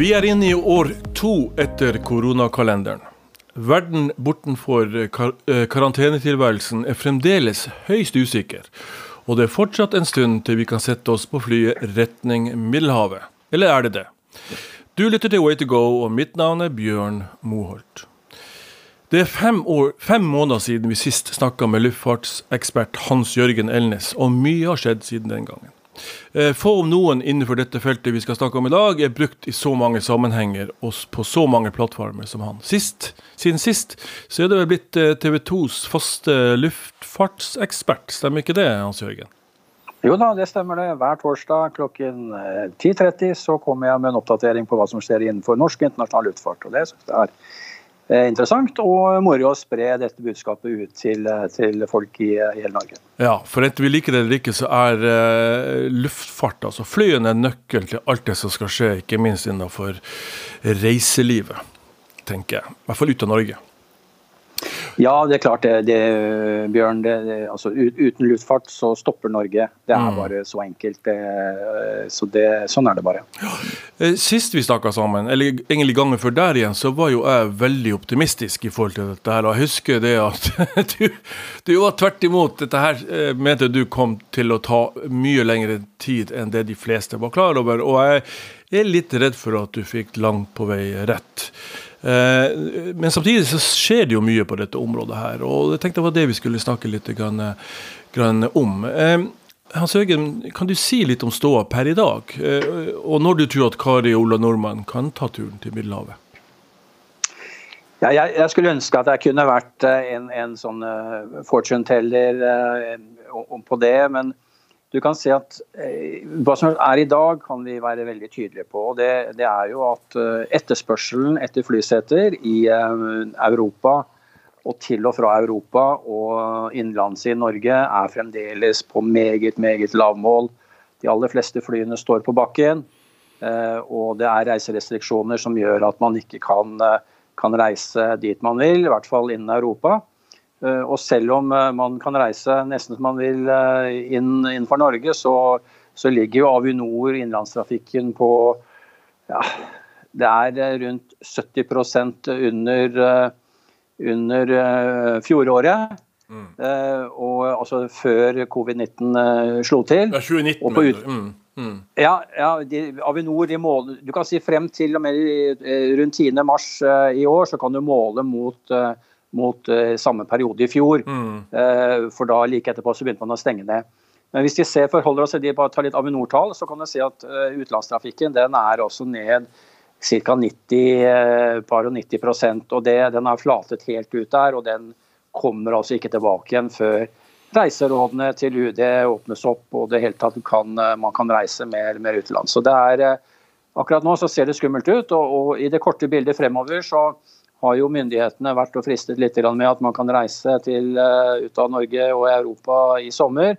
Vi er inne i år to etter koronakalenderen. Verden bortenfor kar eh, karantenetilværelsen er fremdeles høyst usikker. Og det er fortsatt en stund til vi kan sette oss på flyet retning Middelhavet. Eller er det det? Du lytter til Way to go, og mitt navn er Bjørn Moholt. Det er fem, år, fem måneder siden vi sist snakka med luftfartsekspert Hans Jørgen Elnes, og mye har skjedd siden den gangen. Eh, få om noen innenfor dette feltet vi skal snakke om i dag, er brukt i så mange sammenhenger og på så mange plattformer som han. Sist, Siden sist så er det vel blitt eh, TV 2s faste luftfartsekspert, stemmer ikke det, Hans Jørgen? Jo da, det stemmer det. Hver torsdag klokken 10.30 eh, så kommer jeg med en oppdatering på hva som skjer innenfor norsk internasjonal luftfart. og det synes jeg er interessant og moro å spre dette budskapet ut til, eh, til folk i, i, hele Norge. Ja, for enten vi liker det eller ikke, så er uh, luftfart, altså flyene, nøkkelen til alt det som skal skje, ikke minst innenfor reiselivet, tenker jeg. I hvert fall ut av Norge. Ja, det er klart det, det Bjørn. Det, det, altså, uten luftfart så stopper Norge. Det er mm. bare så enkelt. så sånn er det bare. Eh, sist vi snakka sammen, eller egentlig gangen før der igjen, så var jo jeg veldig optimistisk i forhold til dette her. Og jeg husker det at du, du var tvert imot. Dette her eh, mente du kom til å ta mye lengre tid enn det de fleste var klar over. Og jeg er litt redd for at du fikk langt på vei rett. Eh, men samtidig så skjer det jo mye på dette området her, og jeg tenkte det var det vi skulle snakke litt grann, om. Eh, Hans Høgen, kan du si litt om ståa per i dag, eh, og når du tror at Kari Ola Nordmann kan ta turen til Middelhavet? Ja, jeg, jeg, skulle ønske at jeg kunne vært en, en sånn fortune teller på det, men du kan se at eh, Hva som er i dag, kan vi være veldig tydelige på. og Det, det er jo at eh, etterspørselen etter flyseter i eh, Europa og til og fra Europa og innenlands i Norge er fremdeles på meget, meget lavmål. De aller fleste flyene står på bakken. Og det er reiserestriksjoner som gjør at man ikke kan, kan reise dit man vil, i hvert fall innen Europa. Eh, og selv om eh, man kan reise nesten som man vil eh, inn, innenfor Norge, så, så ligger jo Avinor innenlandstrafikken på ja, det er rundt 70% under, under fjoråret. Mm. og altså før covid-19 slo til. Ja, 2019, ut, mm. Mm. Ja, ja de, Avinor de måler Du kan si frem til og med rundt 10. mars i år så kan du måle mot mot uh, samme periode i fjor. Mm. Uh, for da like etterpå så begynte man å stenge ned. Men hvis de ser, forholder oss til de bare tar litt Avinor-tall, så kan du se at uh, utenlandstrafikken den er også ned ca. 90, par og 90% og det, Den har flatet helt ut der, og den kommer altså ikke tilbake igjen før reiserådene til UD åpnes opp og det hele tatt kan, man kan reise mer, mer utenlands. Så det er, akkurat nå så ser det skummelt ut, og, og i det korte bildet fremover så har jo myndighetene vært og fristet litt med at man kan reise til, eh, ut av Norge og Europa i sommer.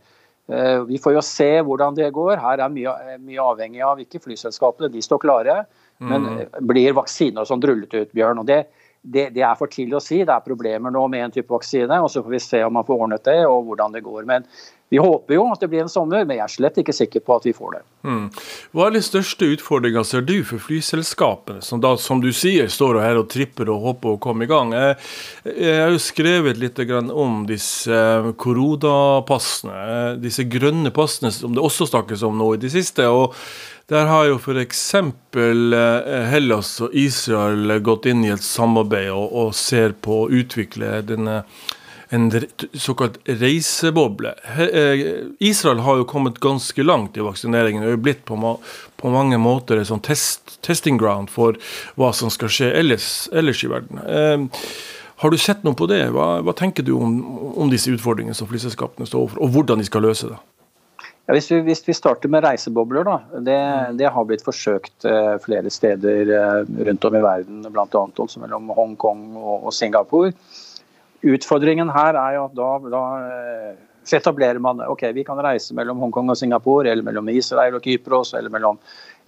Eh, vi får jo se hvordan det går. Her er mye, mye avhengig av ikke flyselskapene, de står klare. Men mm. blir vaksiner som sånn rullet ut, Bjørn? og det, det, det, er for tidlig å si. Det er problemer nå med en type vaksine. og Så får vi se om man får ordnet det og hvordan det går. Men vi håper jo at det blir en sommer, men jeg er slett ikke sikker på at vi får det. Mm. Hva er de største utfordringene ser du for flyselskapene, som da, som du sier, står her og tripper og håper å komme i gang? Jeg, jeg har jo skrevet litt om disse koronapassene, disse grønne passene som det også snakkes om nå i det siste. og der har jo f.eks. Eh, Hellas og Israel gått inn i et samarbeid og, og ser på å utvikle denne en såkalt reiseboble. Eh, Israel har jo kommet ganske langt i vaksineringen. Det er blitt på, på mange måter et sånn test, testing ground for hva som skal skje ellers, ellers i verden. Eh, har du sett noe på det? Hva, hva tenker du om, om, disse utfordringene som flyselskapene står overfor, og hvordan de skal løse det? Ja, hvis, vi, hvis, vi, starter med reisebobler, da. Det, det har blitt forsøkt eh, flere steder eh, rundt om i verden, bl.a. mellom Hongkong og, og Singapore. Utfordringen her er jo at da, da så etablerer man ok, vi kan reise mellom Hongkong og Singapore, eller mellom Israel og Kypros, eller mellom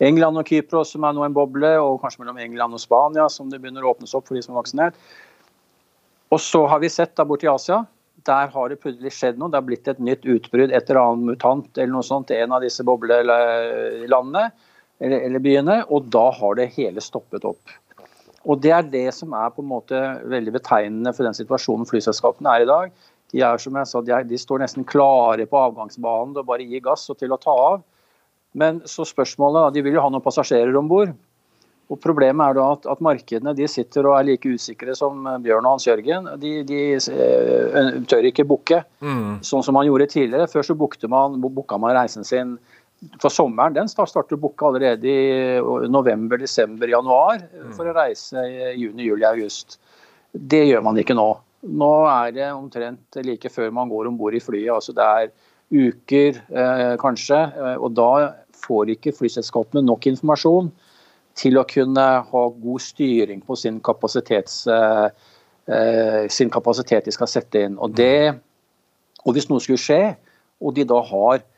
England og Kypros, som er nå en boble, og kanskje mellom England og Spania, som det begynner å åpnes opp for de som er vaksinert. Og så har vi sett da borte i Asia, der har det plutselig skjedd noe. Det har blitt et nytt utbrudd, et eller annet mutant eller noe sånt i en av disse boblelandene. eller, eller byene, og da har det hele stoppet opp. Og Det er det som er på en måte veldig betegnende for den situasjonen flyselskapene er i dag. De, er, som jeg sa, de, er, de står nesten klare på avgangsbanen og bare gir gass og til å ta av. Men så spørsmålet, de vil jo ha noen passasjerer om bord. Og Problemet er da at, at, markedene de sitter og er like usikre som Bjørn og Hans Jørgen. De, de eh, tør ikke booke, mm. sånn som man gjorde tidligere. Før så booka man, man reisen sin for sommeren den starter å booke allerede i november, desember, januar mm. for å reise i juni, juli, august. Det gjør man ikke nå. Nå er det omtrent like før man går om bord i flyet. altså Det er uker, eh, kanskje. Eh, og da får ikke flyselskapene nok informasjon til å kunne ha god styring på sin, eh, eh sin kapasitet de skal sette inn. Og, det, og hvis noe skulle skje, og de da har Eh,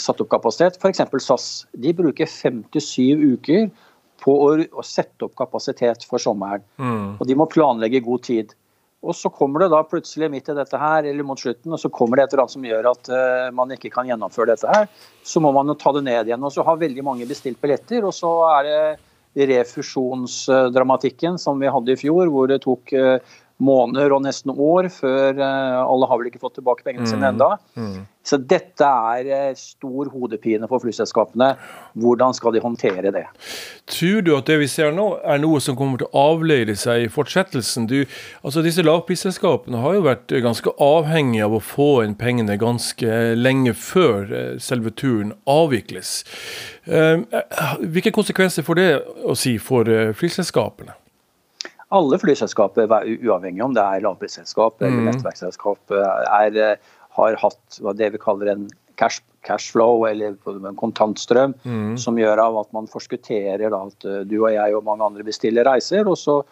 satt opp kapasitet. F.eks. SAS. De bruker 57 uker på å, å, sette opp kapasitet for sommeren. Mm. Og de må planlegge god tid. Og så kommer det da plutselig midt i dette her, eller mot slutten, og så kommer det et eller annet som gjør at uh, man ikke kan gjennomføre dette her. Så må man jo ta det ned igjen. Og så har veldig mange bestilt billetter, og så er det refusjonsdramatikken som vi hadde i fjor, hvor det tok uh, måneder og nesten år før uh, Alle har vel ikke fått tilbake pengene sine mm. enda. Mm. Så dette er eh, stor hodepine for flyselskapene. Hvordan skal de håndtere det? Tror du at det vi ser nå er noe som kommer til å avleire seg i fortsettelsen? Du, altså disse lavprisselskapene har jo vært ganske avhengige av å få inn pengene ganske lenge før eh, selve turen avvikles. Eh, hvilke konsekvenser får det å si for flyselskapene? Alle flyselskaper, uavhengig om det er lavprisselskap eller mm. nettverksselskap, er har hatt det vi kaller en cash, flow, eller en kontantstrøm, mm. som gjør av at man forskutterer at eh, du og jeg og mange andre bestiller reiser. og så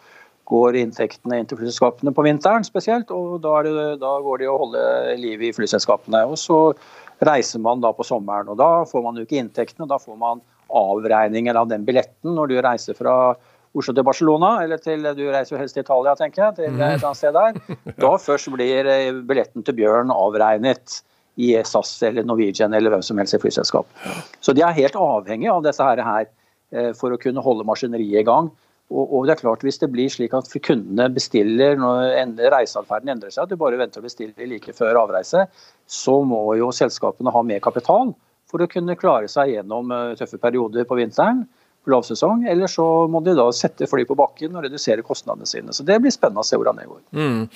går inntektene inn til flyselskapene på vinteren spesielt, og da, det, da går det å holde liv i flyselskapene. Og så reiser man da på sommeren, og da får man jo ikke inntektene. Da får man avregninger av den billetten når du reiser fra Oslo til Barcelona, eller til du reiser jo helst til Italia, tenker jeg, til et annet sted der. Da først blir eh, billetten til Bjørn avregnet i SAS eller Norwegian eller hvem som helst i flyselskap. Så de er helt avhengig av disse her, her eh, for å kunne holde maskineriet i gang. Og, det er klart Hvis det blir slik at kundene bestiller når reiseatferden endrer seg, at du bare venter og bestiller like før avreise, så må jo selskapene ha mer kapital for å kunne klare seg gjennom eh, tøffe perioder på vinteren lavsesong, eller så må de da sette fly på bakken og redusere kostnadene sine. Så Det blir spennende å se hvordan det går. Mm.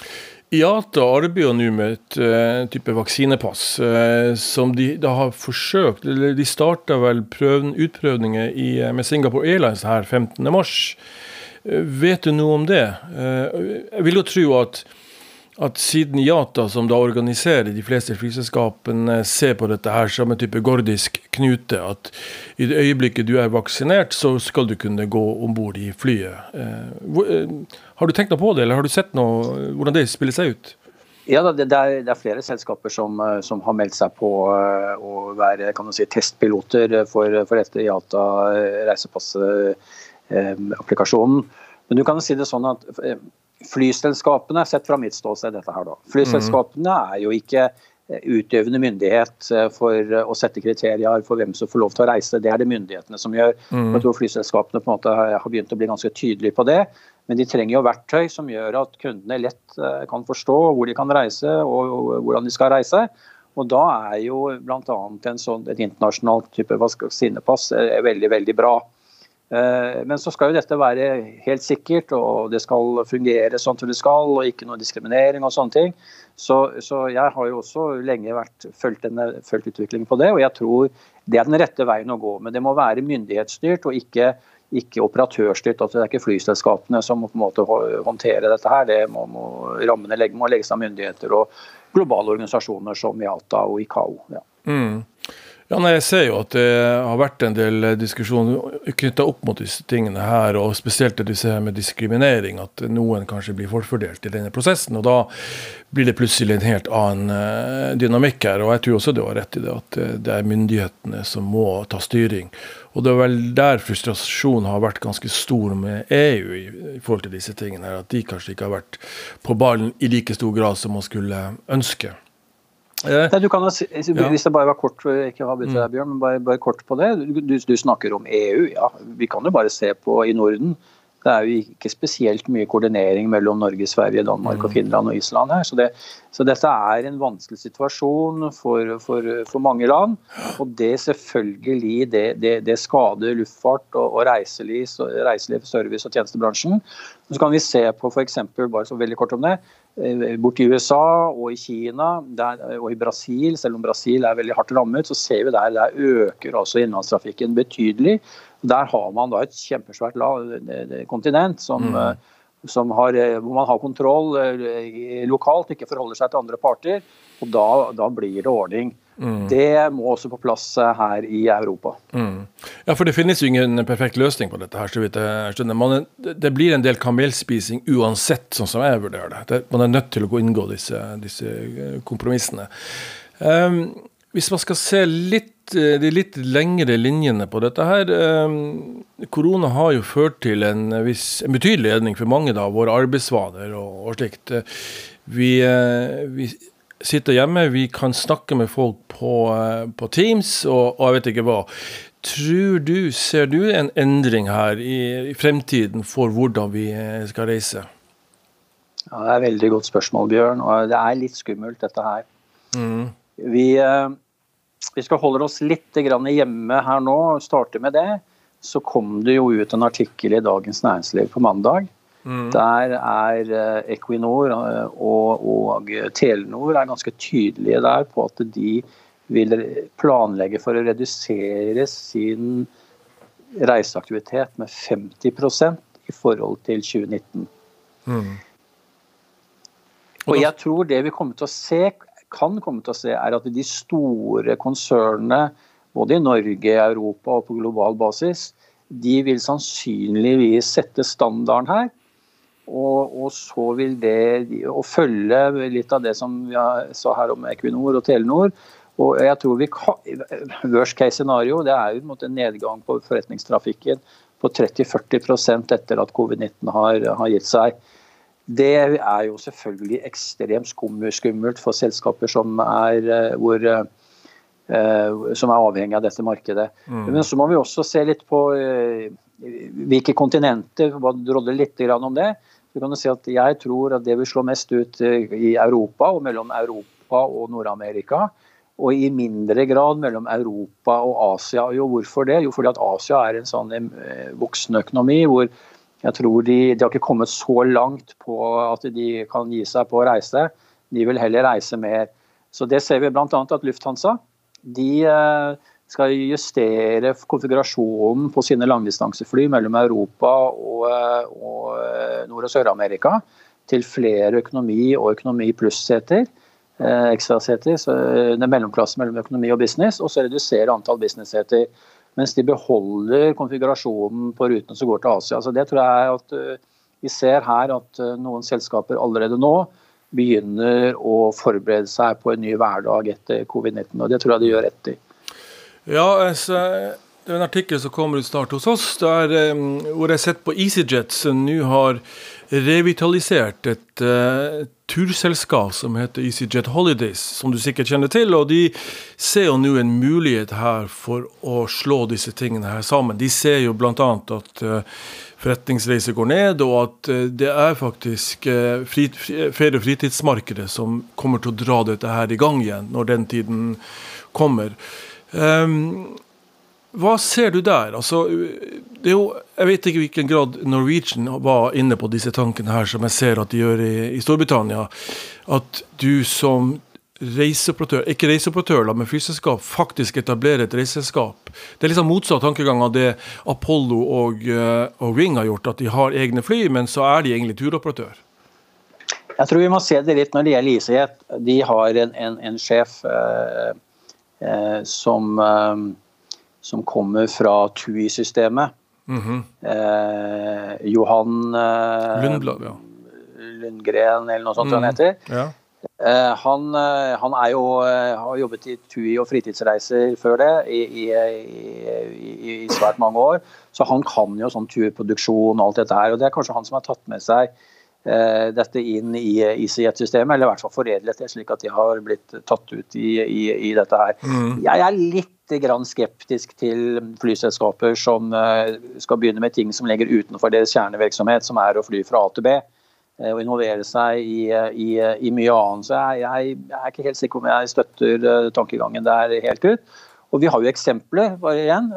IATA arbeider nå med et uh, type vaksinepass uh, som de da har forsøkt eller De starta vel prøven, utprøvninger i, eh, med Singapore Airlines her 15.3. Uh, vet du noe om det? jeg vil jo tro at at siden Yata, som da organiserer de fleste flyselskapene, ser på dette her som en type gordisk knute, at i det øyeblikket du er vaksinert, så skal du kunne gå om bord i flyet. Eh, eh, har du tenkt noe på det, eller har du sett noe, hvordan det spiller seg ut? Ja, det er, det er flere selskaper som, eh, som, har meldt seg på å være si, testpiloter for, for dette Yata reisepass-applikasjonen. Men du kan si det sånn at flyselskapene, sett fra mitt ståsted dette her da, flyselskapene er jo ikke eh, utøvende myndighet eh, for eh, å sette kriterier for hvem som får lov til å reise. Det er det myndighetene som gjør. Mm. Jeg tror flyselskapene på en måte har begynt å bli ganske tydelige på det. Men de trenger jo verktøy som gjør at kundene lett kan forstå hvor de kan reise og hvordan de skal reise. Og Da er jo bl.a. Sånn, et internasjonalt type vaksinepass veldig veldig bra. Eh, men så skal jo dette være helt sikkert, og det skal fungere sånn som det skal, og ikke noe diskriminering og sånne ting. Så, så jeg har jo også lenge vært, fulgt, denne, fulgt, utviklingen på det, og jeg tror det er den rette veien å gå. Men det må være myndighetsstyrt og ikke, ikke operatørstyrt. Altså det er ikke flyselskapene som må på en måte håndtere dette her. Det må, må rammene legge, må legges av myndigheter og globale organisasjoner som IATA og ICAO. Ja. Mm. Ja, nei, Jeg ser jo at det har vært en del diskusjoner knytta opp mot disse tingene her, og spesielt ser med diskriminering, at noen kanskje blir forfordelt i denne prosessen. og Da blir det plutselig en helt annen uh, dynamikk her. og Jeg tror også du har rett i det, at eh, det er myndighetene som må ta styring. Og Det er vel der frustrasjonen har vært ganske stor med EU i forhold til disse tingene. her, At de kanskje ikke har vært på ballen i like stor grad som man skulle ønske. Eh, du kan, hvis det bare var kort, ikke ha deg, Bjørn, men bare, bare, kort på det. Du, du, snakker om EU. ja, Vi kan jo bare se på i Norden. Det er jo ikke spesielt mye koordinering mellom Norge, Sverige, Danmark, og mm. Finland og Island her. Så, det, så dette er en vanskelig situasjon for, for, for mange land. Og det selvfølgelig det, det, det skader luftfart og, og reiseliv, reiseliv, service og tjenestebransjen. Så kan vi se på f.eks. bare så veldig kort om det, Eh, borti USA og i Kina der, og i Brasil, selv om Brasil er veldig hardt rammet, så ser vi der der øker også innlandstrafikken betydelig. Der har man da et kjempesvært kontinent som, mm. Eh, som har, eh, hvor man har kontroll lokalt, ikke forholder seg til andre parter. Og da, da blir det ordning. Mm. Det må også på plass eh, her i Europa. Mm. Ja, for det finnes jo ingen perfekt løsning på dette. her, så vidt jeg skjønner. Man, det blir en del kamelspising uansett, sånn som jeg vurderer det. Man er nødt til å gå inngå disse, disse eh, kompromissene. Um, hvis man skal se litt, eh, de litt lengre linjene på dette her um, Korona har jo ført til en, viss, en betydelig endring for mange av våre arbeidsvaner og, og slikt. Vi, vi sitter hjemme, vi kan snakke med folk på, eh, på Teams og, og, jeg vet ikke hva. Tror du, Ser du en endring her i, i fremtiden for hvordan vi eh, skal reise? Ja, Det er et veldig godt spørsmål, Bjørn. og Det er litt skummelt, dette her. Mm. Vi, eh, vi, skal holde oss litt hjemme her nå, og starte med det. Så kom det jo ut en artikkel i Dagens Næringsliv på mandag Mm. Der er eh, Equinor eh, og, og, Telenor er ganske tydelige der på at de vil planlegge for å redusere sin reiseaktivitet med 50% i forhold til 2019. Mm. Og jeg tror det vi kommer til å se, kan komme til å se, er at de store konsernene både i Norge, Europa og på global basis, de vil sannsynligvis sette standarden her og, og, så vil det å følge litt av det som vi sa her om Equinor og Telenor. Og jeg tror vi Worst case scenario det er jo en nedgang på forretningstrafikken på 30-40% etter at covid-19 har, har, gitt seg. Det er jo selvfølgelig ekstremt skummelt for selskaper som er, eh, hvor, eh, som er avhengig av dette markedet. Mm. Men så må vi også se litt på eh, hvilke kontinenter, Drodle litt om det. Så kan du si at Jeg tror at det vil slå mest ut eh, i Europa og mellom Europa og Nord-Amerika. Og i mindre grad mellom Europa og Asia. Jo, hvorfor det? Jo, fordi at Asia er en sånn eh, voksende økonomi hvor jeg tror de, de har ikke kommet så langt på at de kan gi seg på å reise. De vil heller reise mer. Så Det ser vi bl.a. at Lufthansa de eh, skal justere konfigurasjonen på sine langdistansefly mellom Europa og, og eh, Nord- og Sør-Amerika til flere økonomi og økonomi pluss-seter. Eh, ekstraseter, eh, er mellomklassen mellom økonomi og business, og så redusere antall business-seter. Mens de beholder konfigurasjonen på rutene som går til Asia. Så det tror jeg at Vi ser her at noen selskaper allerede nå begynner å forberede seg på en ny hverdag etter covid-19. og Det tror jeg de gjør rett i. Ja, altså, det er en artikkel som kommer ut snart hos oss, der, hvor jeg har sett på EasyJet som nå har revitalisert et uh, turselskap som heter EasyJet Holidays, som du sikkert kjenner til. Og de ser jo nå en mulighet her for å slå disse tingene her sammen. De ser jo bl.a. at uh, forretningsreiser går ned, og at uh, det er faktisk uh, fri, ferie- og fritidsmarkedet som kommer til å dra dette her i gang igjen når den tiden kommer. Um, hva ser du der? Altså, det er jo, jeg vet ikke i hvilken grad Norwegian var inne på disse tankene her, som jeg ser at de gjør i, i Storbritannia. At du som reiseoperatør, ikke reiseoperatør, men flyselskap, faktisk etablerer et reiseselskap. Det er liksom motsatt tankegang av det Apollo og, uh, og Ring har gjort, at de har egne fly, men så er de egentlig turoperatør. Jeg tror vi må se det litt når det gjelder ICJ. De har en, en, en sjef. eh, Eh, som, eh, som kommer fra TUI-systemet. Mm -hmm. Johan Lundblad, ja. Lundgren, eller noe sånt mm. han heter. Ja. Han, han, er jo, har jobbet i TUI og fritidsreiser før det i, i, i, i svært mange år. Så han kan jo sånn TUI-produksjon og alt dette her. Og det er kanskje han som har tatt med seg dette inn i EasyJet-systemet, eller i hvert fall foredlet det, slik at de har blitt tatt ut i, i, i dette her. Mm. Jeg er litt grann skeptisk til flyselskaper som skal begynne med ting som ligger utenfor deres kjernevirksomhet, som er å fly fra A til B og involvere seg i, i, i mye annet. Så jeg, jeg, jeg, er ikke helt sikker om jeg støtter tankegangen der helt ut. Og vi har jo eksempler, bare igjen.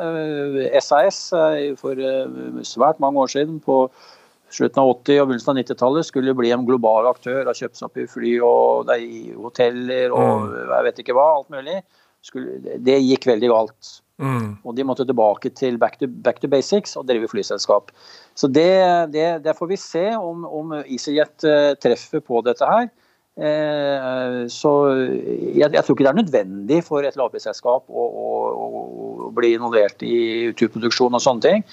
SAS eh, eh, for eh, svært mange år siden, på slutten av 80- og begynnelsen av 90-tallet, skulle bli en global aktør. Har kjøpt seg opp i fly og i hoteller og mm. jeg vet ikke hva, alt mulig. Skulle, det gikk veldig galt. Mm. Og de måtte tilbake til back to, back to basics og drive flyselskap. Så det, det, det, får vi se om, om EasyJet treffer på dette her. Eh, så jeg, jeg, tror ikke det er nødvendig for et lavprisselskap å, å, å, bli involvert i turproduksjon og sånne ting.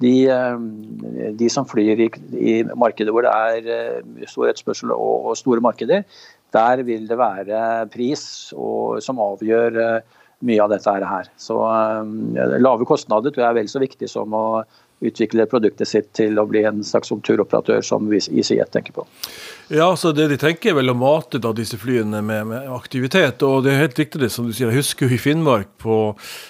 De, eh, de som flyr i, i, markeder hvor det er eh, stor etterspørsel og, og, store markeder, der vil det være pris og, som avgjør mye av dette her. Så lave kostnader tror jeg er vel så viktig som å utvikle produktet sitt til å bli en slags turoperatør som EasyJet tenker på. Ja, så det De tenker vel å mate da disse flyene med, med, aktivitet. og Det er helt riktig det som du sier. Jeg husker i Finnmark på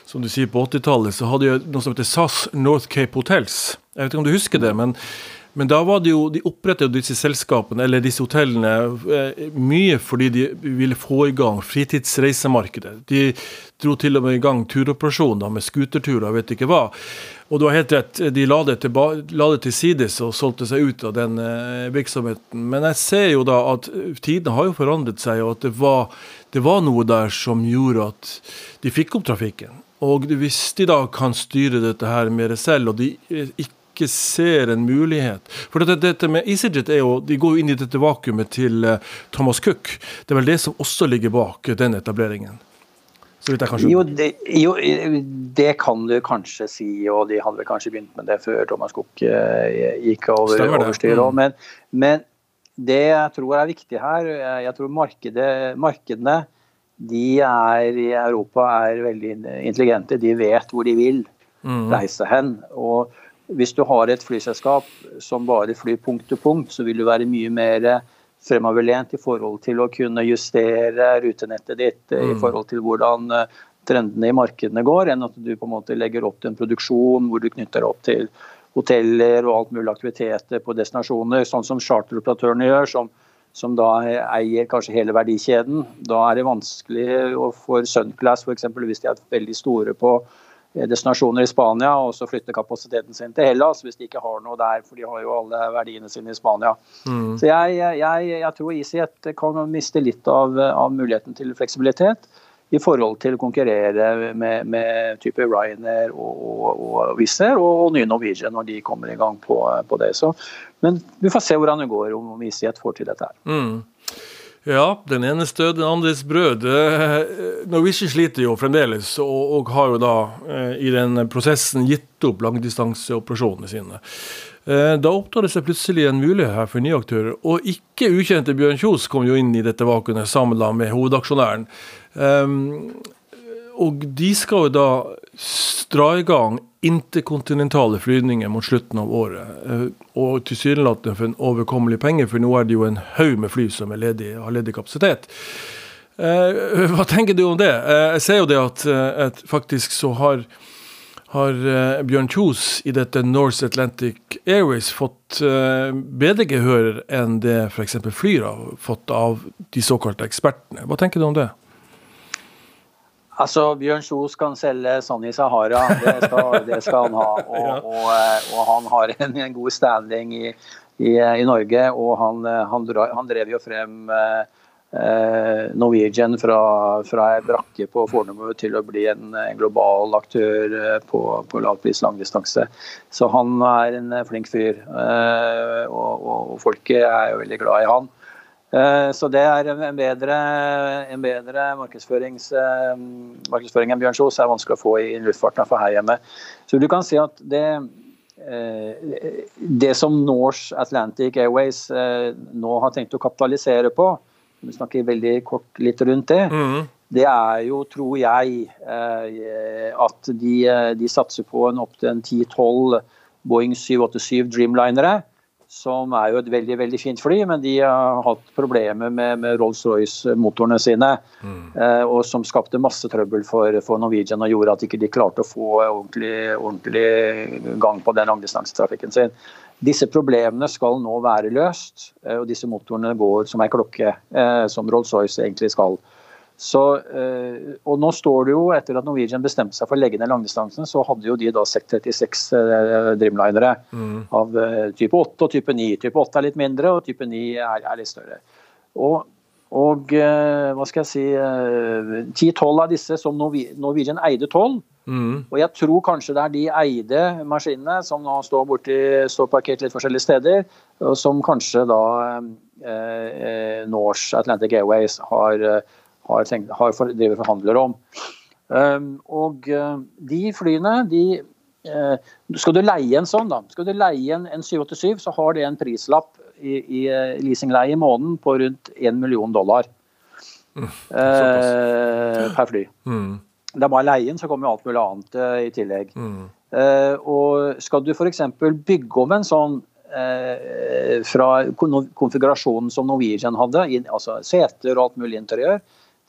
som du sier på 80-tallet, så hadde jeg noe som heter SAS North Cape Hotels. Jeg vet ikke om du husker det, men men da var det jo, de opprettet jo disse selskapene, eller disse hotellene, eh, mye fordi de ville få i gang fritidsreisemarkedet. De dro til og med i gang turoperasjoner med scooterturer, vet ikke hva. Og du har helt rett, de la det, til, la det til sides og solgte seg ut av den eh, virksomheten. Men jeg ser jo da at tidene har jo forandret seg, og at det var, det var noe der som gjorde at de fikk opp trafikken. Og hvis de da kan styre dette her mer selv, og de ikke ikke ser en mulighet. For dette, dette med EasyJet er jo, de går jo inn i dette vakuumet til uh, Thomas Cook. Det er vel det som også ligger bak den etableringen? Jo det, jo, det, kan du kanskje si, og de hadde kanskje begynt med det før Thomas Cook uh, gikk over, overstyr. Mm. Men, men, det jeg tror er viktig her, jeg tror markedet, markedene de er i Europa er veldig intelligente. De vet hvor de vil mm. reise hen. og hvis du har et flyselskap som bare flyr punkt til punkt, så vil du være mye mer fremoverlent i forhold til å kunne justere rutenettet ditt mm. i forhold til hvordan eh, trendene i markedene går, enn at du på en måte legger opp til en produksjon hvor du knytter opp til hoteller og alt mulig aktiviteter på destinasjoner, sånn som charteroperatørene gjør, som, som da eier kanskje hele verdikjeden. Da er det vanskelig for Sunclass f.eks. hvis de er veldig store på Eh, destinasjoner i Spania, og så flytte kapasiteten sin til Hellas hvis de ikke har noe der, for de har jo alle verdiene sine i Spania. Mm. Så jeg, jeg, jeg tror EasyJet kan miste litt av, av, muligheten til fleksibilitet i forhold til å konkurrere med, med type Ryanair og Wizz Air og, og nye Norwegian når de kommer i gang på, på det. Så, men vi får se hvordan det går om EasyJet får til dette her. Mm. Ja, den enes død, den andres brød. Eh, Norwegian sliter jo fremdeles, og, og, har jo da eh, i den prosessen gitt opp langdistanseoperasjonene sine. Eh, da oppdaget det seg plutselig en mulighet her for nye aktører. Og ikke ukjente Bjørn Kjos kom jo inn i dette vakuumet sammen med hovedaksjonæren. Og de skal jo da dra i gang interkontinentale flyvninger mot slutten av året. Eh, og tilsynelatende for en overkommelig penge, for nå er det jo en haug med fly som ledig, har ledig kapasitet. Eh, hva tenker du om det? Eh, jeg ser jo det at, at faktisk så har, har Bjørn Kjos i dette North Atlantic Airways fått bedre gehør enn det f.eks. Flyr har fått av de såkalte ekspertene. Hva tenker du om det? Altså, Bjørn Kjos kan selge sånn i Sahara, det skal, det skal han ha. Og, og, eh, og, han har en, en god standing i, i, i, Norge. Og han, han, han drev jo frem eh, Norwegian fra, fra ei brakke på Fornebu til å bli en, en global aktør eh, på, på lavpris langdistanse. Så han er en flink fyr. Eh, og, og, folket er jo veldig glad i han. Eh, så det er en bedre, en bedre eh, markedsføring enn Bjørn Kjos er vanskelig å få i luftfarten for her hjemme. Så du kan si at det, eh, det som Norse Atlantic Airways nå har tenkt å kapitalisere på, vi snakker veldig kort litt rundt det, mm. det er jo, tror jeg, at de, de satser på en opptil 10-12 Boeing 787 Dreamlinere som er jo et veldig veldig fint fly, men de har hatt problemer med, med Rolls-Royce-motorene sine. Mm. Eh, og Som skapte masse trøbbel for, for, Norwegian og gjorde at ikke de ikke klarte å få ordentlig, ordentlig gang på den langdistansetrafikken sin. Disse problemene skal nå være løst, eh, og disse motorene går som ei klokke, eh, som Rolls-Royce egentlig skal. Så, eh, og nå står det jo, Etter at Norwegian bestemte seg for å legge ned langdistansen, så hadde jo de da 636 eh, Dreamlinere mm. av eh, type 8 og type 9. Type 8 er litt mindre, og type 9 er, er litt større. Og, og hva skal jeg si 10-12 av disse som Norwegian eide 12. Mm. Og jeg tror kanskje det er de eide maskinene som nå står, borti, står parkert litt forskjellige steder, og som kanskje da eh, Norse Atlantic Airways har har, tenkt, har for, driver forhandler om. Um, og uh, de flyene de, uh, Skal du leie en sånn, da, skal du leie en, en 787, så har det en prislapp i, i uh, leasingleie i måneden på rundt 1 million dollar mm, per fly. Mm. Det er bare leien, så kommer alt mulig annet i tillegg. Mm. og skal du f.eks. bygge om en sånn fra konfigurasjonen som Norwegian hadde, altså seter og alt mulig interiør,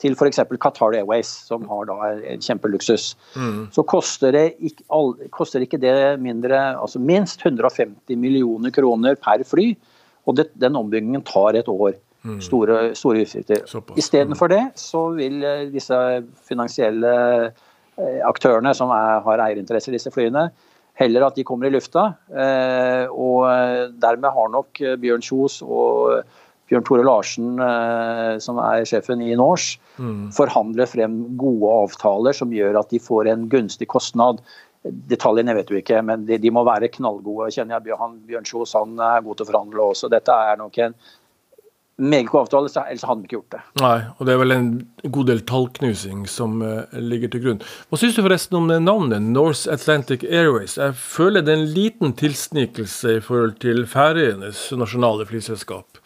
til f.eks. Qatar Airways, som har da en kjempeluksus, mm. så koster det, ikke, all, koster ikke, det mindre, altså minst 150 millioner kroner per fly. Og det, den ombyggingen tar et år. Mm. Store, store utgifter. Istedenfor mm. det så vil eh, disse finansielle eh, aktørene som er, har eierinteresser i disse flyene, heller at de kommer i lufta. Eh, og dermed har nok Bjørn Kjos og Bjørn Tore Larsen, eh, som er sjefen i Norse, mm. forhandler frem gode avtaler som gjør at de får en gunstig kostnad. Detaljene vet du ikke, men de, de må være knallgode. Kjenner jeg Bjørn, Bjørn Kjos, han er god til å forhandle også. Dette er nok en meget god avtale, ellers hadde han ikke gjort det. Nei, og det er vel en god del tallknusing som uh, ligger til grunn. Hva syns du forresten om det navnet, North Atlantic Airways? Jeg føler det er en liten tilsnikelse i forhold til Færøyenes nasjonale flyselskap.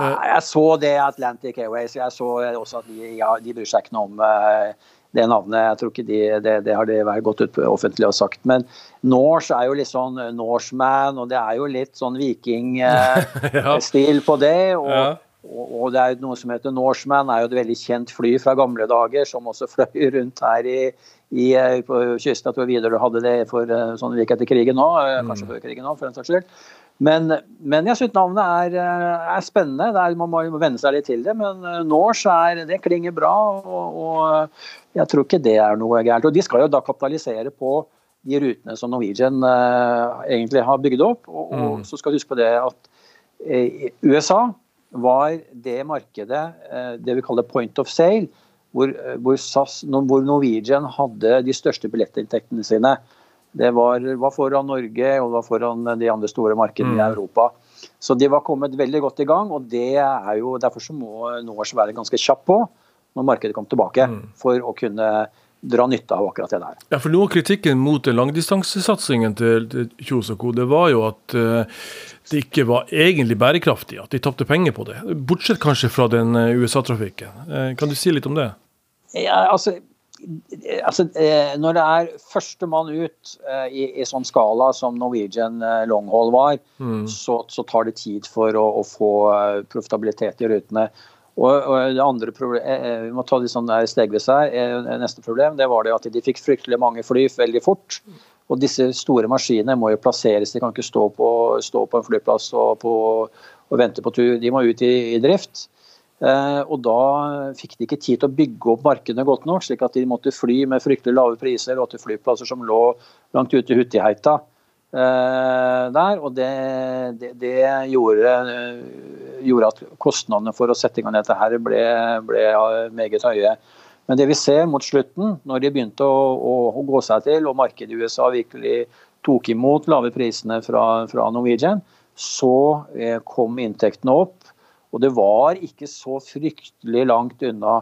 Jeg så det Atlantic Airways. Jeg så også at de, ja, de bryr seg ikke noe om uh, det navnet. Jeg tror ikke de, det, det har de gått ut offentlig og sagt. Men Norse er jo litt sånn Norseman, og det er jo litt sånn vikingstil uh, på det. Og, ja. og, det er jo noe som heter Norseman, er jo et veldig kjent fly fra gamle dager, som også fløy rundt her i, i, eh, på kysten. Jeg tror Widerøe hadde det for sånn like etter krigen nå, kanskje mm. før krigen nå, for den saks skyld. Men, men jeg syns navnet er, eh, er spennende. Er, man må venne seg litt til det. Men eh, Norse er, det klinger bra, og, og, jeg tror ikke det er noe gærent. Og De skal jo da kapitalisere på de rutene som Norwegian eh, egentlig har bygd opp. Og, og mm. så skal du huske på det at eh, USA var det markedet, eh, det vi kaller point of sale, hvor, hvor, SAS, hvor Norwegian hadde de største billettinntektene sine. Det var, var, foran Norge og det var foran de andre store markedene mm. i Europa. Så de var kommet veldig godt i gang, og det er jo, derfor så må Norse være ganske kjapp på når markedet kommer tilbake, mm. for å kunne dra nytte av akkurat det der. Ja, for Noe av kritikken mot langdistansesatsingen til, til Kjosoko, det var jo at uh, det ikke var egentlig bærekraftig, at de tapte penger på det. Bortsett kanskje fra den uh, USA-trafikken. Uh, kan du si litt om det? Ja, altså altså, eh, Når det er førstemann ut eh, i, i, sånn skala som Norwegian eh, long-haul var, mm. så, så, tar det tid for å, å få profitabilitet i rutene. Og, og, det andre problemet, Vi må ta det sånn stegvis her. Neste problem det var det at de fikk fryktelig mange fly veldig fort. Og disse store maskinene må jo plasseres. De kan ikke stå på, stå på en flyplass og, på, og, vente på tur. De må ut i, i drift. Eh, og da fikk de ikke tid til å bygge opp markedene godt nok, slik at de måtte fly med fryktelig lave priser og til flyplasser som lå langt ute i Hutiheita. Eh, der, og det, det, det gjorde, gjorde, at kostnadene for å sette i gang dette her ble, ble, meget høye. Men det vi ser mot slutten, når de begynte å, å, å gå seg til og markedet i USA virkelig tok imot lave prisene fra, fra Norwegian, så eh, kom inntektene opp. Og det var ikke så fryktelig langt unna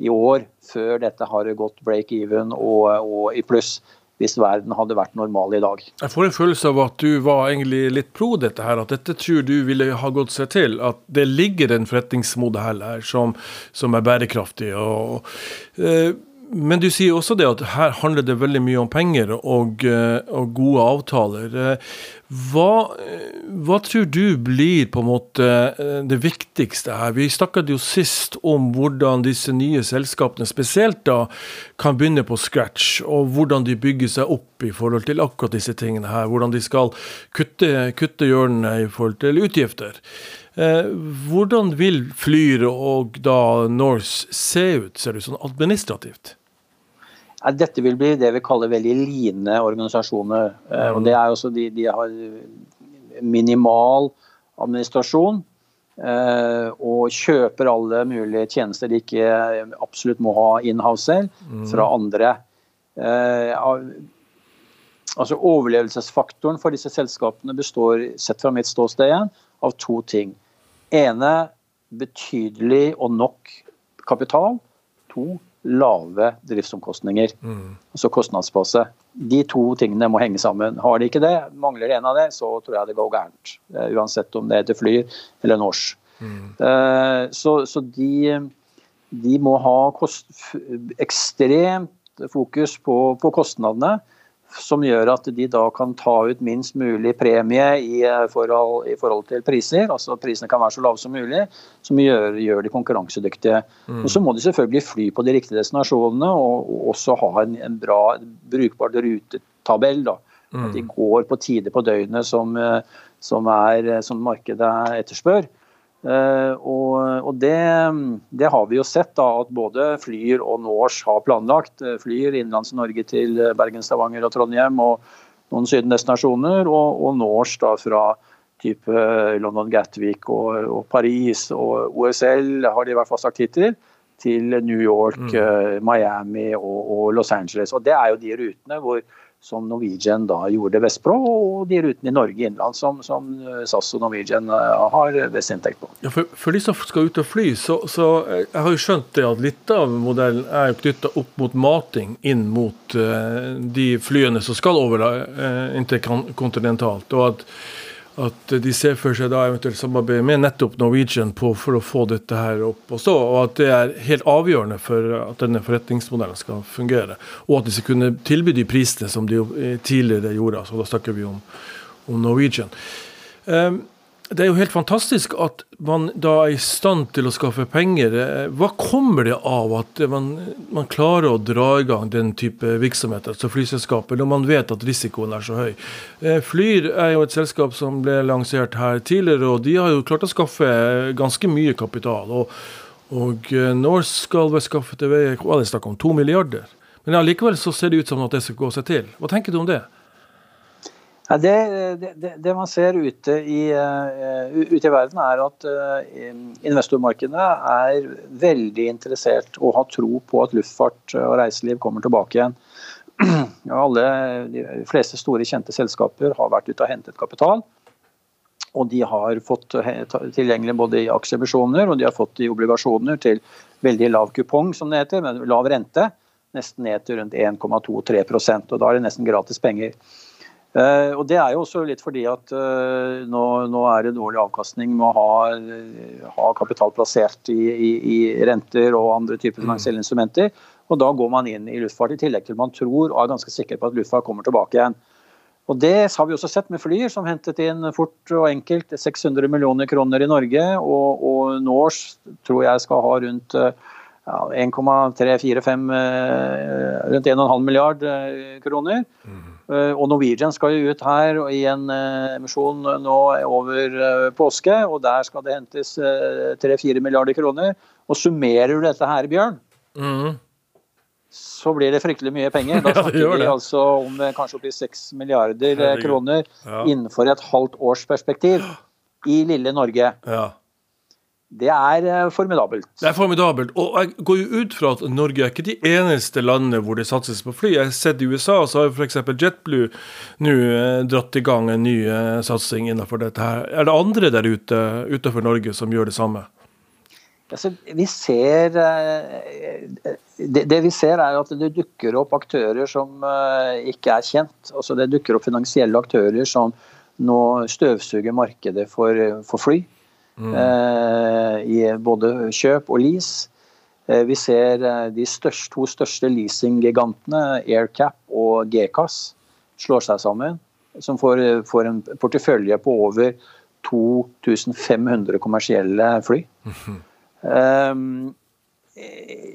i år før dette har gått break-even og, og, i pluss. Hvis verden hadde vært normal i dag. Jeg får en følelse av at du var egentlig litt pro dette her. At dette tror du ville ha gått seg til. At det ligger en forretningsmodell her som, som er bærekraftig. Og, eh, men du sier også det at her handler det veldig mye om penger og, og gode avtaler. Hva, hva, tror du blir på en måte det viktigste her? Vi snakket jo sist om hvordan disse nye selskapene spesielt da kan begynne på scratch, og hvordan de bygger seg opp i forhold til akkurat disse tingene her. Hvordan de skal kutte, kutte hjørnene i forhold til utgifter. Eh, hvordan vil Flyr og da Norse se ut, ser det sånn administrativt? Dette vil bli det vi kaller veldig line organisasjoner. Eh, og det er også de, de har minimal administrasjon. Eh, og kjøper alle mulige tjenester de ikke absolutt må ha in-house selv, mm. fra andre. Altså Overlevelsesfaktoren for disse selskapene består sett fra mitt ståsted igjen, av to ting ene betydelig og nok kapital. To lave driftsomkostninger. Mm. Altså kostnadsbase. De to tingene må henge sammen. Har de ikke det, mangler det en av det, så tror jeg det går gærent. Uh, uansett om det heter fly eller norsk. Mm. Uh, så, så de, de, må ha kost, ekstremt fokus på, på kostnadene som gjør at de da kan ta ut minst mulig premie i eh, forhold, i forhold til priser. altså Prisene kan være så lave som mulig, som gjør, gjør de konkurransedyktige. Mm. Og Så må de selvfølgelig fly på de riktige destinasjonene og, og også ha en, en bra, brukbar rutetabell. da. Mm. At de går på tider på døgnet som, eh, som, er, som markedet etterspør. Uh, og, og det, det, har vi jo sett, da, at både Flyr og Norse har planlagt. Uh, Flyr innenlands Norge til Bergen, Stavanger og Trondheim og noen sydendestinasjoner. Og, og Norse da fra type London Gatwick og, og, Paris og OSL har de i hvert fall sagt hittil. Til New York, mm. uh, Miami og, og, Los Angeles. Og Det er jo de rutene hvor som Norwegian da gjorde Vestpro, og de rutene i Norge innenlands som, som, eh, SAS og Norwegian eh, har best inntekt på. Ja, for, for, de som skal ut og fly, så, så eh, jeg har jo skjønt det at litt av modellen er knytta opp mot mating inn mot uh, de flyene som skal over uh, interkontinentalt. og at at de ser for seg da eventuelt samarbeid med nettopp Norwegian for å få dette her opp og stå, og at det er helt avgjørende for at denne forretningsmodellen skal fungere. Og at de skal kunne tilby de prisene som de tidligere gjorde. altså Da snakker vi om, om Norwegian. Um, det er jo helt fantastisk at man da er i stand til å skaffe penger. Eh, hva kommer det av at man, man klarer å dra i gang den type virksomhet, altså flyselskaper, når man vet at risikoen er så høy? Eh, Flyr er jo et selskap som ble lansert her tidligere, og de har jo klart å skaffe ganske mye kapital. Og, og når skal vi skaffe til veie Det er snakk om, to milliarder. Men allikevel så ser det ut som at det skal gå seg til. Hva tenker du om det? Det, det, det, man ser ute i, uh, ute i, verden, er at uh, investormarkedene er veldig interessert og har tro på at luftfart og reiseliv kommer tilbake igjen. Alle, de fleste store, kjente selskaper har vært ute og hentet kapital. Og de har fått tilgjengelig både i aksjeemisjoner og de har fått i obligasjoner til veldig lav kupong, som det heter, med lav rente. Nesten ned til rundt 1,2-3% og Da er det nesten gratis penger. Uh, og Det er jo også litt fordi at uh, nå, nå, er det dårlig avkastning med å ha, ha kapital plassert i, i, i, renter og andre typer mm. finansielle instrumenter. Og Da går man inn i luftfart i tillegg til man tror og er ganske sikker på at luftfart kommer tilbake igjen. Og Det har vi også sett med flyer, som hentet inn fort og enkelt 600 millioner kroner i Norge. Og, og Norse tror jeg skal ha rundt ja, 1,345 Rundt 1,5 milliard kroner. Mm. Eh, og Norwegian skal jo ut her i en eh, emisjon nå over eh, påske, og der skal det hentes 3-4 milliarder kroner. Og summerer du dette her, Bjørn, mm. så blir det fryktelig mye penger. Da snakker ja, vi altså om kanskje oppi 6 milliarder kroner ja. innenfor et halvt års perspektiv i lille Norge. Ja. Det er eh, formidabelt. Det er formidabelt. Og jeg går jo ut fra at Norge er ikke de eneste landene hvor det satses på fly. Jeg har sett i USA så har f.eks. JetBlue nå eh, dratt i gang en ny eh, satsing innenfor dette her. Er det andre der ute utenfor Norge som gjør det samme? Altså, vi ser det, det, vi ser er at det dukker opp aktører som ikke er kjent. Altså, det dukker opp finansielle aktører som nå støvsuger markedet for, for fly. Mm. Eh, I både kjøp og lease. Vi ser de største, to største leasinggigantene, Aircap og Gcas, slår seg sammen. Som får, får en portefølje på over 2500 kommersielle fly. Mm -hmm. um,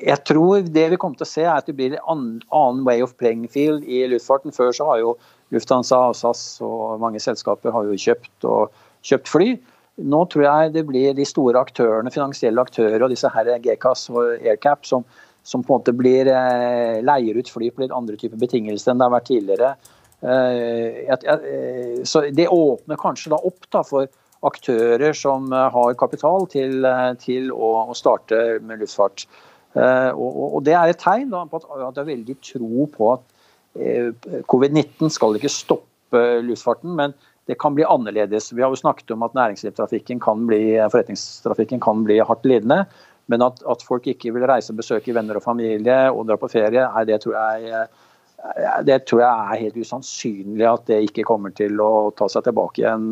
jeg tror det vi kommer til å se, er at det blir en annen way of playing field i luftfarten. Før så har jo Lufthansa SAS og mange selskaper har jo kjøpt, og, kjøpt fly. Nå tror jeg det blir de store aktørene, finansielle aktører og disse her GKAS og Aircap som, som på en måte blir eh, leier ut fly på litt andre typer betingelser enn det har vært tidligere. Eh, eh, så Det åpner kanskje da opp da for aktører som eh, har kapital til, til å, å, starte med luftfart. Og, og, Det er et tegn da, på at, at det er veldig tro på at covid-19 skal ikke stoppe luftfarten, men det kan bli annerledes. Vi har jo snakket om at næringslivstrafikken kan bli, forretningstrafikken kan bli hardt lidende. Men at, at, folk ikke vil reise og besøke venner og familie og dra på ferie, nei, det tror jeg det tror jeg er helt usannsynlig at det ikke kommer til å ta seg tilbake igjen.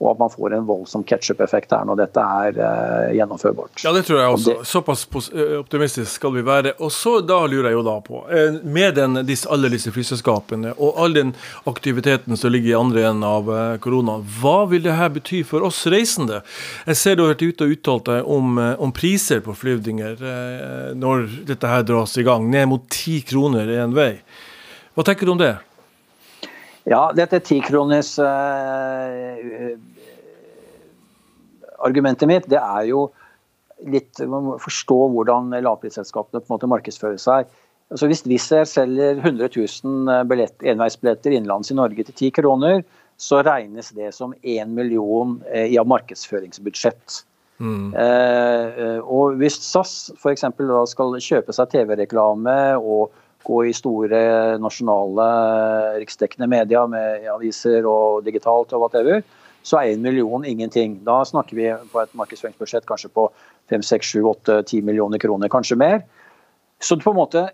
Eh, og at man får en voldsom ketsjup-effekt her når dette er uh, gjennomførbart. Ja, det tror jeg også. Såpass eh, optimistisk skal vi være. Og så da lurer jeg jo da på, med den, disse, alle disse flyselskapene og all den aktiviteten som ligger i andre enden av korona, hva vil det her bety for oss reisende? Jeg ser du har vært ute og uttalt deg om, om priser på flyvninger når dette her dras i gang, ned mot ti kroner en vei. Hva tenker du om det? Ja, dette tikroners uh, argumentet mitt, det er jo litt Man må forstå hvordan lavprisselskapene på en måte markedsfører seg. Altså Hvis Wizz Air selger 100 000 billett, enveisbilletter innenlands i Norge til 10 kroner, så regnes det som 1 million i markedsføringsbudsjett. Mm. Eh, og Hvis SAS f.eks. skal kjøpe seg TV-reklame og gå i store nasjonale riksdekkende media med aviser og digitalt og whatever, så er en million ingenting. Da snakker vi på et markedsføringsbudsjett kanskje på 5, 6, 7, 8, 10 millioner kroner, kanskje mer. Så på en måte,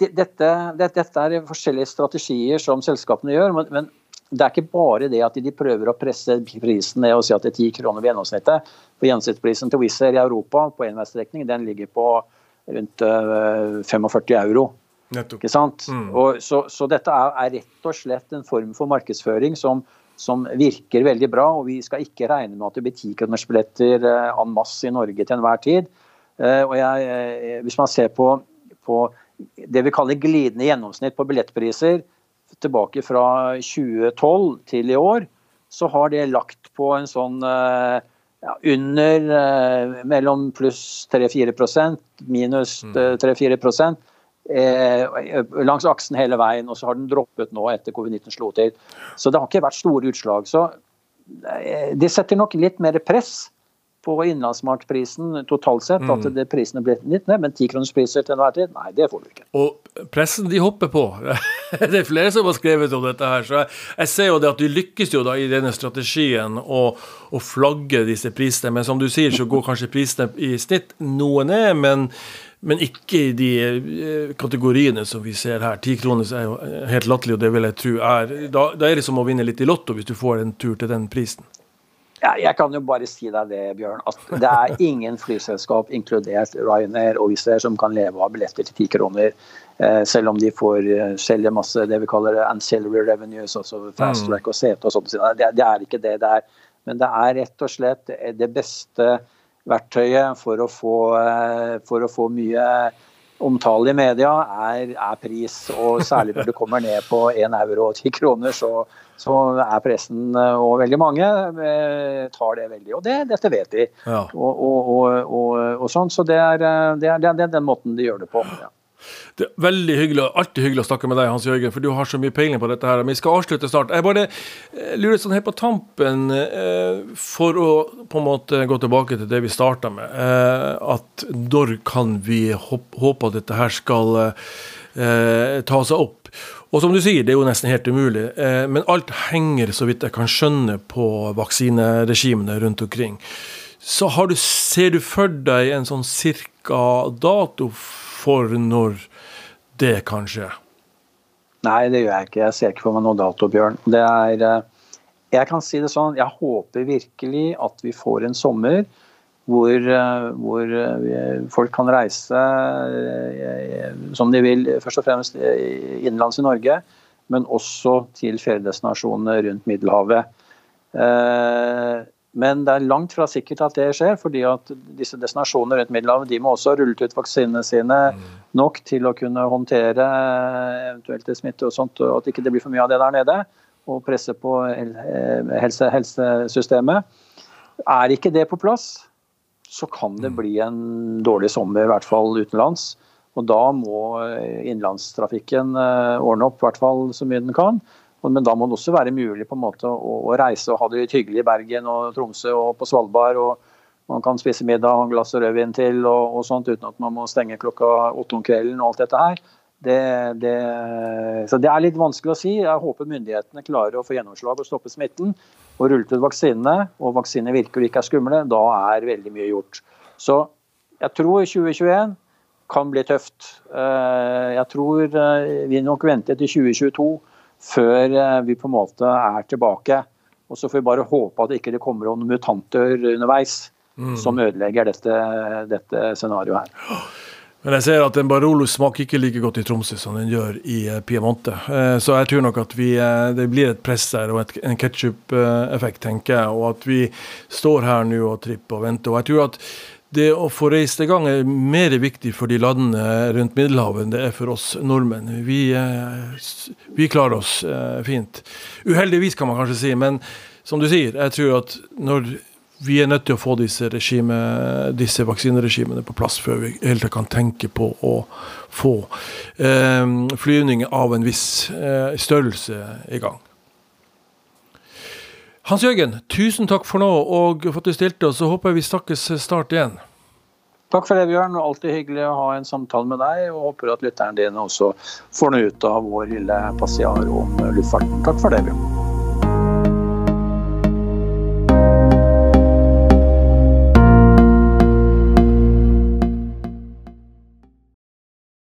dette, dette er forskjellige strategier som selskapene gjør. men, men det er ikke bare det at de prøver å presse prisen ned og si at det er 10 kroner ved gjennomsnittet. For Gjennomsnittsprisen til Wizz Air i Europa på enveisstrekning den ligger på rundt 45 eh, euro. Ikke sant? Mm. Og så, så, dette er, er, rett og slett en form for markedsføring som, som, virker veldig bra. og Vi skal ikke regne med at det blir tikronersbilletter uh, en masse i Norge til enhver tid. Uh, og jeg, uh, Hvis man ser på, på, det vi kaller glidende gjennomsnitt på billettpriser tilbake fra 2012 til i år, så har det lagt på en sånn ja, under mellom pluss 3-4% minus 3-4 Eh, langs aksen hele veien, og så har den droppet nå etter covid-19 slo til. Så det har ikke vært store utslag. Så eh, det setter nok litt mer press på innenlandsmartprisen totalt sett. At mm. det prisene blir litt ned, men tikronerspriser til enhver tid, nei, det får du ikke. Og pressen de hopper på. det er flere som har skrevet om dette her. Så jeg, jeg ser jo det at du lykkes jo da i denne strategien å, å flagge disse prisene. Men som du sier, så går kanskje prisene i snitt noe ned. men men ikke i de eh, kategoriene som vi ser her. Ti kroner er jo helt latterlig, og det vil jeg tro er da, da, er det som å vinne litt i Lotto hvis du får en tur til den prisen. Ja, jeg kan jo bare si deg det, Bjørn. at Det er ingen flyselskap, inkludert Ryanair og Wizz Air, som kan leve av billetter til ti kroner. Eh, selv om de får eh, selge masse det vi kaller ancillary revenues, altså fast mm. track og sete og sånt. Det, det er ikke det det er. Men det er rett og slett det beste verktøyet for å få, eh, for å få mye omtale i media, er, er, pris. Og særlig når det kommer ned på 1 euro og 10 kroner, så, så er pressen, eh, og veldig mange, eh, tar det veldig. Og det, dette vet de. Ja. Og, og, og, og, sånn, Så det er, det, er, det er, den måten de gjør det på. Ja. Det er veldig hyggelig, alltid hyggelig å snakke med deg, Hans Jørgen, for du har så mye peiling på dette. her. Vi skal avslutte snart. Jeg bare eh, lurer sånn helt på tampen, eh, for å på en måte gå tilbake til det vi starta med, eh, at når kan vi håpe at dette her skal ta seg opp? Og som du sier, det er jo nesten helt umulig, men alt henger, så vidt jeg kan skjønne, på vaksineregimene rundt omkring. Så du, ser du for deg en sånn cirka dato for når det kan skje? Nei, det gjør jeg ikke. Jeg ser ikke for meg noe dato, Bjørn. Det er, eh, jeg kan si det sånn, jeg håper virkelig at vi får en sommer hvor, hvor, folk kan reise som de vil, først og fremst innenlands i Norge, men også til feriedestinasjonene rundt Middelhavet. Men det er langt fra sikkert at det skjer, fordi at disse destinasjonene rundt Middelhavet de må også ha rullet ut vaksinene sine mm. nok til å kunne håndtere eventuelt smitte og sånt, og at ikke det blir for mye av det der nede. Og presse på helse, helsesystemet. Er ikke det på plass, så kan det mm. bli en dårlig sommer, i hvert fall utenlands. Og da må innenlandstrafikken eh, ordne opp, i hvert fall så mye den kan. Men da må det også være mulig på en måte å, å reise og ha det hyggelig i Bergen og Tromsø og på Svalbard. og Man kan spise middag og en glass rødvin til og, og, sånt uten at man må stenge klokka åtte om kvelden og alt dette her. Det, det, så det er litt vanskelig å si. Jeg håper myndighetene klarer å få gjennomslag og stoppe smitten. Og rullet ut vaksinene, og vaksinene virker og ikke er skumle, da er veldig mye gjort. Så jeg tror 2021 kan bli tøft. Eh, jeg tror eh, vi nok venter til 2022 før eh, vi på en måte er tilbake. Og Så får vi bare håpe at det ikke kommer noen mutanter underveis mm. som ødelegger dette, dette scenarioet her. Men jeg ser at en Barolo smaker ikke like godt i Tromsø som den gjør i eh, Piemonte. Eh, så jeg tror nok at vi, det blir et press der og et, en ketsjup-effekt, tenker jeg. Og at vi står her nå og tripper og venter. Og jeg tror at det å få reist i gang er mer viktig for de landene rundt Middelhavet enn det er for oss nordmenn. Vi, eh, vi, klarer oss eh, fint. Uheldigvis, kan man kanskje si. Men som du sier, jeg tror at når vi er nødt til å få disse, regime, disse vaksineregimene på plass før vi helt kan tenke på å få eh, flyvning av en viss eh, størrelse i gang. Hans Jørgen, tusen takk for nå og for at du stilte, og så håper jeg vi snakkes snart igjen. Takk for det, Bjørn. Alltid hyggelig å ha en samtale med deg. og Håper at lytterne dine også får noe ut av vår lille passiar om luftfarten. Takk for det, Bjørn.